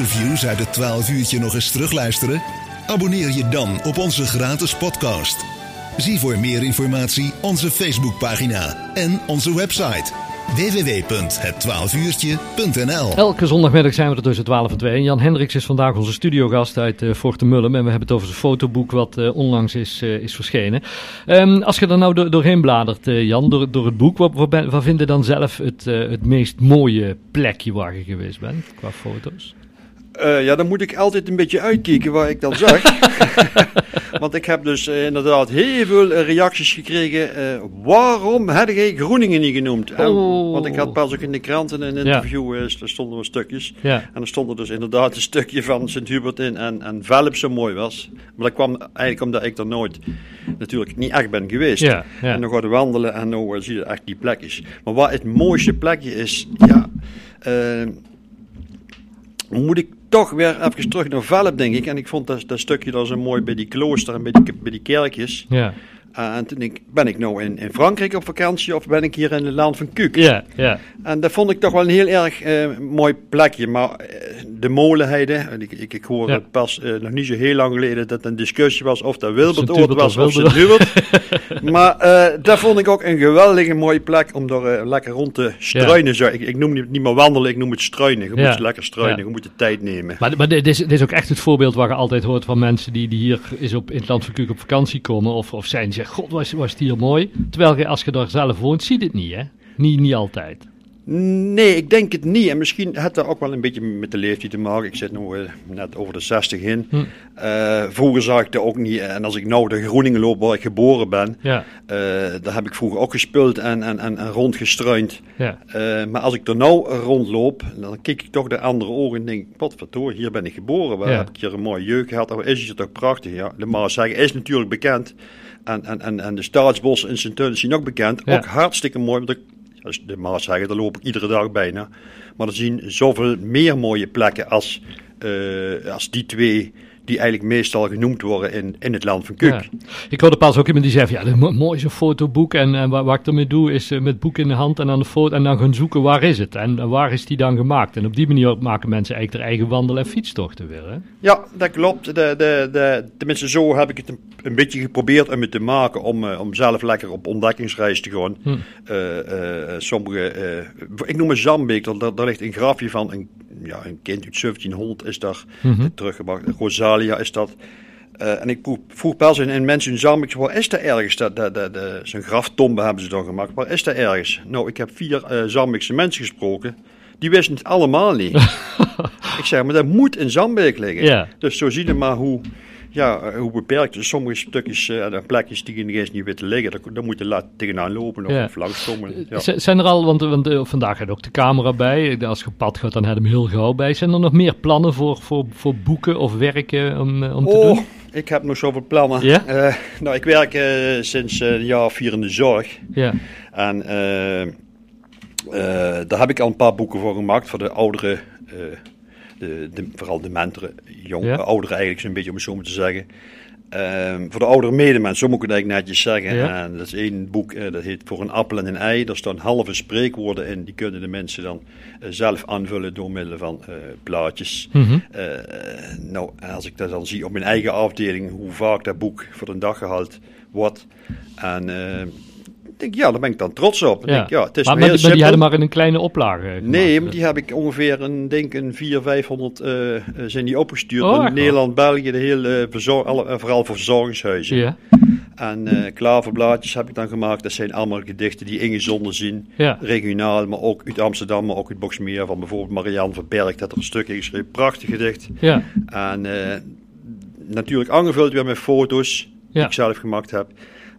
interviews uit het 12 uurtje nog eens terugluisteren? Abonneer je dan op onze gratis podcast. Zie voor meer informatie onze Facebookpagina en onze website www.het12uurtje.nl Elke zondagmiddag zijn we er tussen 12 en 2. En Jan Hendricks is vandaag onze studiogast uit uh, Fort Mullum. En we hebben het over zijn fotoboek wat uh, onlangs is, uh, is verschenen. Um, als je er nou do doorheen bladert, Jan, door, door het boek, wat, wat, wat vind je dan zelf het, het meest mooie plekje waar je geweest bent qua foto's? Uh, ja, dan moet ik altijd een beetje uitkijken waar ik dan zeg. Want ik heb dus uh, inderdaad heel veel uh, reacties gekregen. waarom heb jij Groeningen niet genoemd? En, Oh. want ik had pas ook in de kranten een interview, ja. er stonden wel stukjes. Ja. En er stond er dus inderdaad een stukje van Sint-Hubert in en, en Velp zo mooi was. Maar dat kwam eigenlijk omdat ik er nooit natuurlijk niet echt ben geweest. Ja. En dan gaan wandelen en nou zie je echt die plekjes. Maar wat het mooiste plekje is, ja... moet ik toch weer even terug naar Velp, denk ik. En ik vond dat, dat stukje daar zo mooi bij die klooster en bij die, bij die kerkjes. Ja. Uh, en toen ik, ben ik nou in, in Frankrijk op vakantie of ben ik hier in het land van Kuuk? Ja, ja. En dat vond ik toch wel een heel erg uh, mooi plekje. Maar uh, de molenheide, ik, ik, ik hoorde pas nog niet zo heel lang geleden dat een discussie was of dat Wilbertoord was of Sint-Hubert. maar dat vond ik ook een geweldige mooie plek om er lekker rond te struinen. Ja. Ik, ik, noem het niet meer wandelen, ik noem het struinen. Je moet lekker struinen, je moet de tijd nemen. Maar, maar dit, is, dit is ook echt het voorbeeld waar je altijd hoort van mensen die, die hier is op, in het land van Kuuk op vakantie komen of, of zijn god was, was het hier mooi. Terwijl als je daar zelf woont, ziet het niet hè? Niet, niet altijd. Nee, ik denk het niet. En misschien had dat ook wel een beetje met de leeftijd te maken. Ik zit nu uh, net over de 60 in. Hm. Uh, vroeger zag ik dat ook niet. En als ik nou de Groeningen loop waar ik geboren ben, ja. uh, daar heb ik vroeger ook gespeeld en, en, en, en rondgestruind. Ja. maar als ik er nou rondloop, dan kijk ik toch de andere ogen en denk, wat verdoor, hier ben ik geboren. Waar ja. heb ik hier een mooie jeugd gehad. Of is het toch prachtig? Ja, de maar zeggen is natuurlijk bekend. En, en, en, en de staatsbossen in Sint-Tunis zijn ook bekend. Ja. Ook hartstikke mooi. Want als de Maas zeggen, daar loop ik iedere dag bijna. Maar er zien zoveel meer mooie plekken als, uh, als die twee die eigenlijk meestal genoemd worden in, in het land van Kuk. Ja. Ik hoorde pas ook iemand die zei van, ja, het mooiste fotoboek en, en wat, wat, ik ermee doe is uh, met boek in de hand en dan de foto en dan gaan zoeken waar is het en waar is die dan gemaakt. En op die manier maken mensen eigenlijk hun eigen wandel- en fietstochten weer. Hè? Ja, dat klopt. De, de, de, tenminste, zo heb ik het een, een beetje geprobeerd om het te maken om, uh, om zelf lekker op ontdekkingsreis te gaan. Hm. Sommige, ik noem het Zambik, daar, daar ligt een grafje van een, ja, een kind uit 1700 is daar mm -hmm. teruggebracht. Rosalia is dat. Uh, en ik vroeg in, in mensen in Zambik, waar is dat ergens? Dat, dat, dat, dat, Zo'n graftombe hebben ze dan gemaakt. Waar is dat ergens? Nou, ik heb vier uh, Zambikse mensen gesproken. Die wisten het allemaal niet. ik zeg, maar dat moet in Zambik liggen. Dus zo zie je maar hoe, ja, hoe beperkt. Sommige stukjes en uh, plekjes die je niet eens niet weten liggen, daar, daar moet je laten tegenaan lopen of, Ja. of langskomen. Ja. Zijn er al, want, want uh, vandaag gaat ook de camera bij. Als je pad gaat, dan heb je hem heel gauw bij. Zijn er nog meer plannen voor, voor, voor boeken of werken om, om te oh, doen? ik heb nog zoveel plannen. Ja? Uh, nou, ik werk sinds een jaar of vier in de zorg. Ja. En daar heb ik al een paar boeken voor gemaakt voor de oudere, de, de, vooral de mentoren, jong, Ja. ouderen eigenlijk zo'n beetje om het zo maar te zeggen. Um, voor de oudere medemensen, zo moet ik het eigenlijk netjes zeggen. Ja. En dat is één boek, uh, dat heet Voor een appel en een ei. Daar staan halve spreekwoorden in. Die kunnen de mensen dan uh, zelf aanvullen door middel van uh, plaatjes. Mm -hmm. nou, als ik dat dan zie op mijn eigen afdeling, hoe vaak dat boek voor de dag gehaald wordt. En denk, ja, daar ben ik dan trots op. Ja. Denk, ja, het is maar, maar, maar, maar die hadden maar in een kleine oplage gemaakt. Nee, maar die heb ik ongeveer een, denk een 400, 500 uh, zijn die opgestuurd. Oh, in Nederland, België, de hele verzorg, alle, vooral voor verzorgingshuizen. Ja. En uh, klaverblaadjes heb ik dan gemaakt. Dat zijn allemaal gedichten die ingezonden zien. Ja. Regionaal, maar ook uit Amsterdam, maar ook uit Boxmeer. Van bijvoorbeeld Marianne van Berg, dat er een stuk in geschreven. Prachtig gedicht. Ja. En uh, natuurlijk aangevuld weer met foto's die ik zelf gemaakt heb.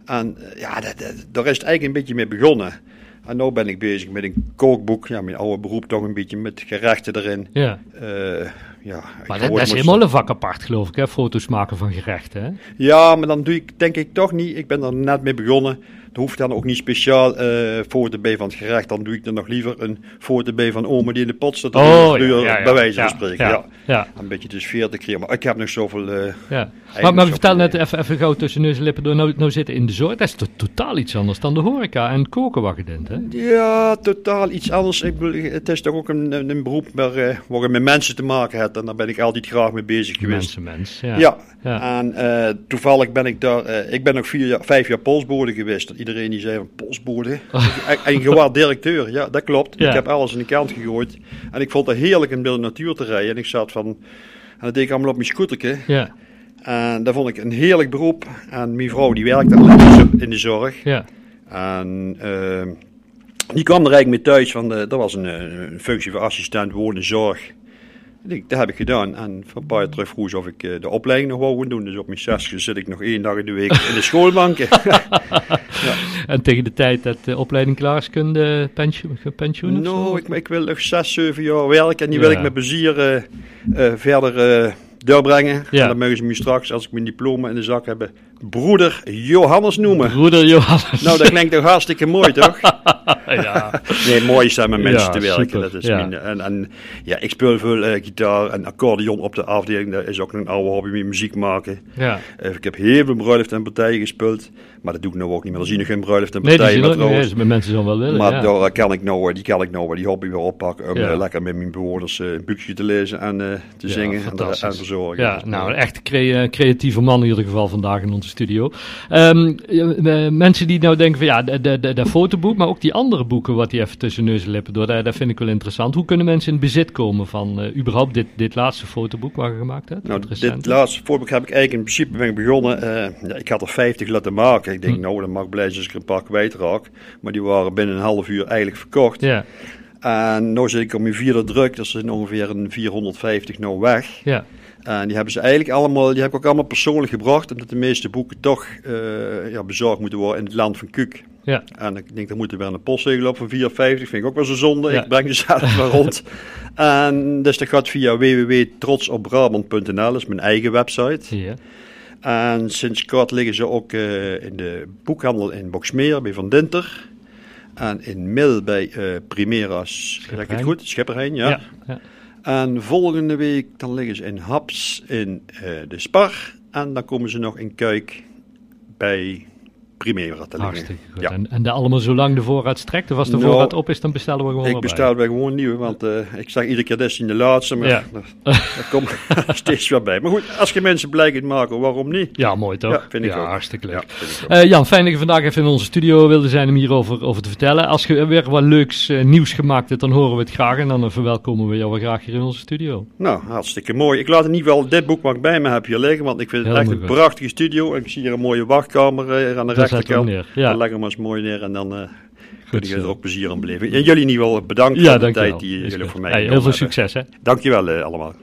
En uh, ja, dat, dat, daar is het eigenlijk een beetje mee begonnen. En nu ben ik bezig met een kookboek. Ja, mijn oude beroep toch een beetje met gerechten erin. Ja. Uh, ja, maar dat, dat is helemaal een vak apart, geloof ik, hè? foto's maken van gerechten. Hè? Ja, maar dan doe ik denk ik toch niet. Ik ben er net mee begonnen. Hoeft dan ook niet speciaal uh, foto bij van het gerecht. Dan doe ik er nog liever een foto bij van oma die in de pot staat. Oh, ja, ja, bij wijze van spreken. Ja, Een beetje de sfeer te creëren. Maar ik heb nog zoveel... Uh, ja. Maar, maar vertel net even, even gauw tussen neus en lippen door. Nou, nou zitten in de zorg. Dat is totaal iets anders dan de horeca en koken wat je denkt, hè? Ja, totaal iets anders. Ik bedoel, het is toch ook een, een beroep waar, uh, waar je met mensen te maken hebt. En daar ben ik altijd graag mee bezig geweest. Mensen, mens, ja. Ja. En toevallig ben ik daar... Ik ben nog vier jaar, vijf jaar polsbode geweest. Iedereen die zei van polsbode. en gewoon directeur. Ja, dat klopt. Ik heb alles in de kant gegooid. En ik vond het heerlijk door de natuur te rijden. En ik zat van... En dat deed ik allemaal op mijn scooterke. Ja. En dat vond ik een heerlijk beroep. En mijn vrouw die werkte in de zorg. Ja. En uh, die kwam er eigenlijk mee thuis. Van de, dat was een, een functie voor assistent wonenzorg. Dat heb ik gedaan. En van een paar jaar terug vroeg of ik uh, de opleiding nog wou gaan doen. Dus op mijn zesde zit ik nog één dag in de week in de schoolbanken. ja. En tegen de tijd dat de opleiding klaar is, kun je pensioen, Nou, ik, ik, wil nog zes, zeven jaar werken. En die wil ik met plezier uh, uh, verder doorbrengen. Ja. En dan mogen ze me straks, als ik mijn diploma in de zak heb, broeder Johannes noemen. Broeder Johannes. Nou, dat klinkt toch hartstikke mooi, toch? ja. Nee, mooi is dat met mensen te werken. Dat is ja. en, en ja, ik speel veel uh, gitaar en accordeon op de afdeling. Dat is ook een oude hobby met muziek maken. Ja. Uh, ik heb heel veel bruiloft en partijen gespeeld. Maar dat doe ik nou ook niet meer. Dan zie je geen bruiloft en partijen nee, met mensen wel willen. Maar ja. daar kan ik nou, die kan ik nou die hobby weer oppakken. Om lekker met mijn bewoners een boekje te lezen en te zingen en, te verzorgen. Ja, nou, een echt creatieve man in ieder geval vandaag in onze studio. Um, mensen die nou denken van ja, dat fotoboek, maar ook die andere boeken wat die even tussen neus en lippen door, dat, vind ik wel interessant. Hoe kunnen mensen in bezit komen van uh, überhaupt dit, dit laatste fotoboek wat je gemaakt hebt? Nou, dit laatste fotoboek heb ik eigenlijk in principe ben ik begonnen. Ja, ik had er 50 laten maken. Ik denk, hm. nou, dan mag ik blij zijn ik een paar kwijtraak. Maar die waren binnen een half uur eigenlijk verkocht. Ja. En nu zit ik op mijn vierde druk, dat is ongeveer een 450 nou weg. Ja. En die hebben ze eigenlijk allemaal, die heb ik ook allemaal persoonlijk gebracht, omdat de meeste boeken toch uh, ja, bezorgd moeten worden in het land van Kuk. Ja. En ik denk, dan moet er weer een postzegel op van 4,50, vind ik ook wel zo zonde. Ik breng ze zelf maar rond. En dus dat gaat via www.trotsopbrabant.nl, dat is mijn eigen website. Ja. En sinds kort liggen ze ook uh, in de boekhandel in Boksmeer bij Van Dinter. En in Mil bij uh, Primeras, zeg ik het goed? Schipperheijn, ja, ja. En volgende week dan liggen ze in Haps in uh, de Spar. En dan komen ze nog in Kuik bij Hartstikke goed. Ja. En, en de allemaal zolang de voorraad strekt, of als de nou, voorraad op is, dan bestellen we gewoon Ik bestel bij gewoon nieuwe, want uh, ik zeg iedere keer dat in de laatste, maar ja. er, komt steeds weer bij. Maar goed, als je mensen blij kunt maken, waarom niet? Ja, mooi toch? Ja, vind ik ja, hartstikke leuk. Ja, uh, Jan, fijn dat je vandaag even in onze studio wilde zijn om hierover over te vertellen. Als je weer wat leuks uh, nieuws gemaakt hebt, dan horen we het graag en dan verwelkomen we jou wel graag hier in onze studio. Nou, hartstikke mooi. Ik laat in ieder geval dit boek wat ik bij me heb hier liggen, want ik vind het echt een prachtige studio. En ik zie hier een mooie wachtkamer aan de rechterkant. Ja. Dan leggen we eens mooi neer en dan uh, je er ook plezier aan beleven. En jullie in ieder geval bedankt ja, voor de tijd die jullie voor mij Heel veel succes hè. Dankjewel uh, allemaal.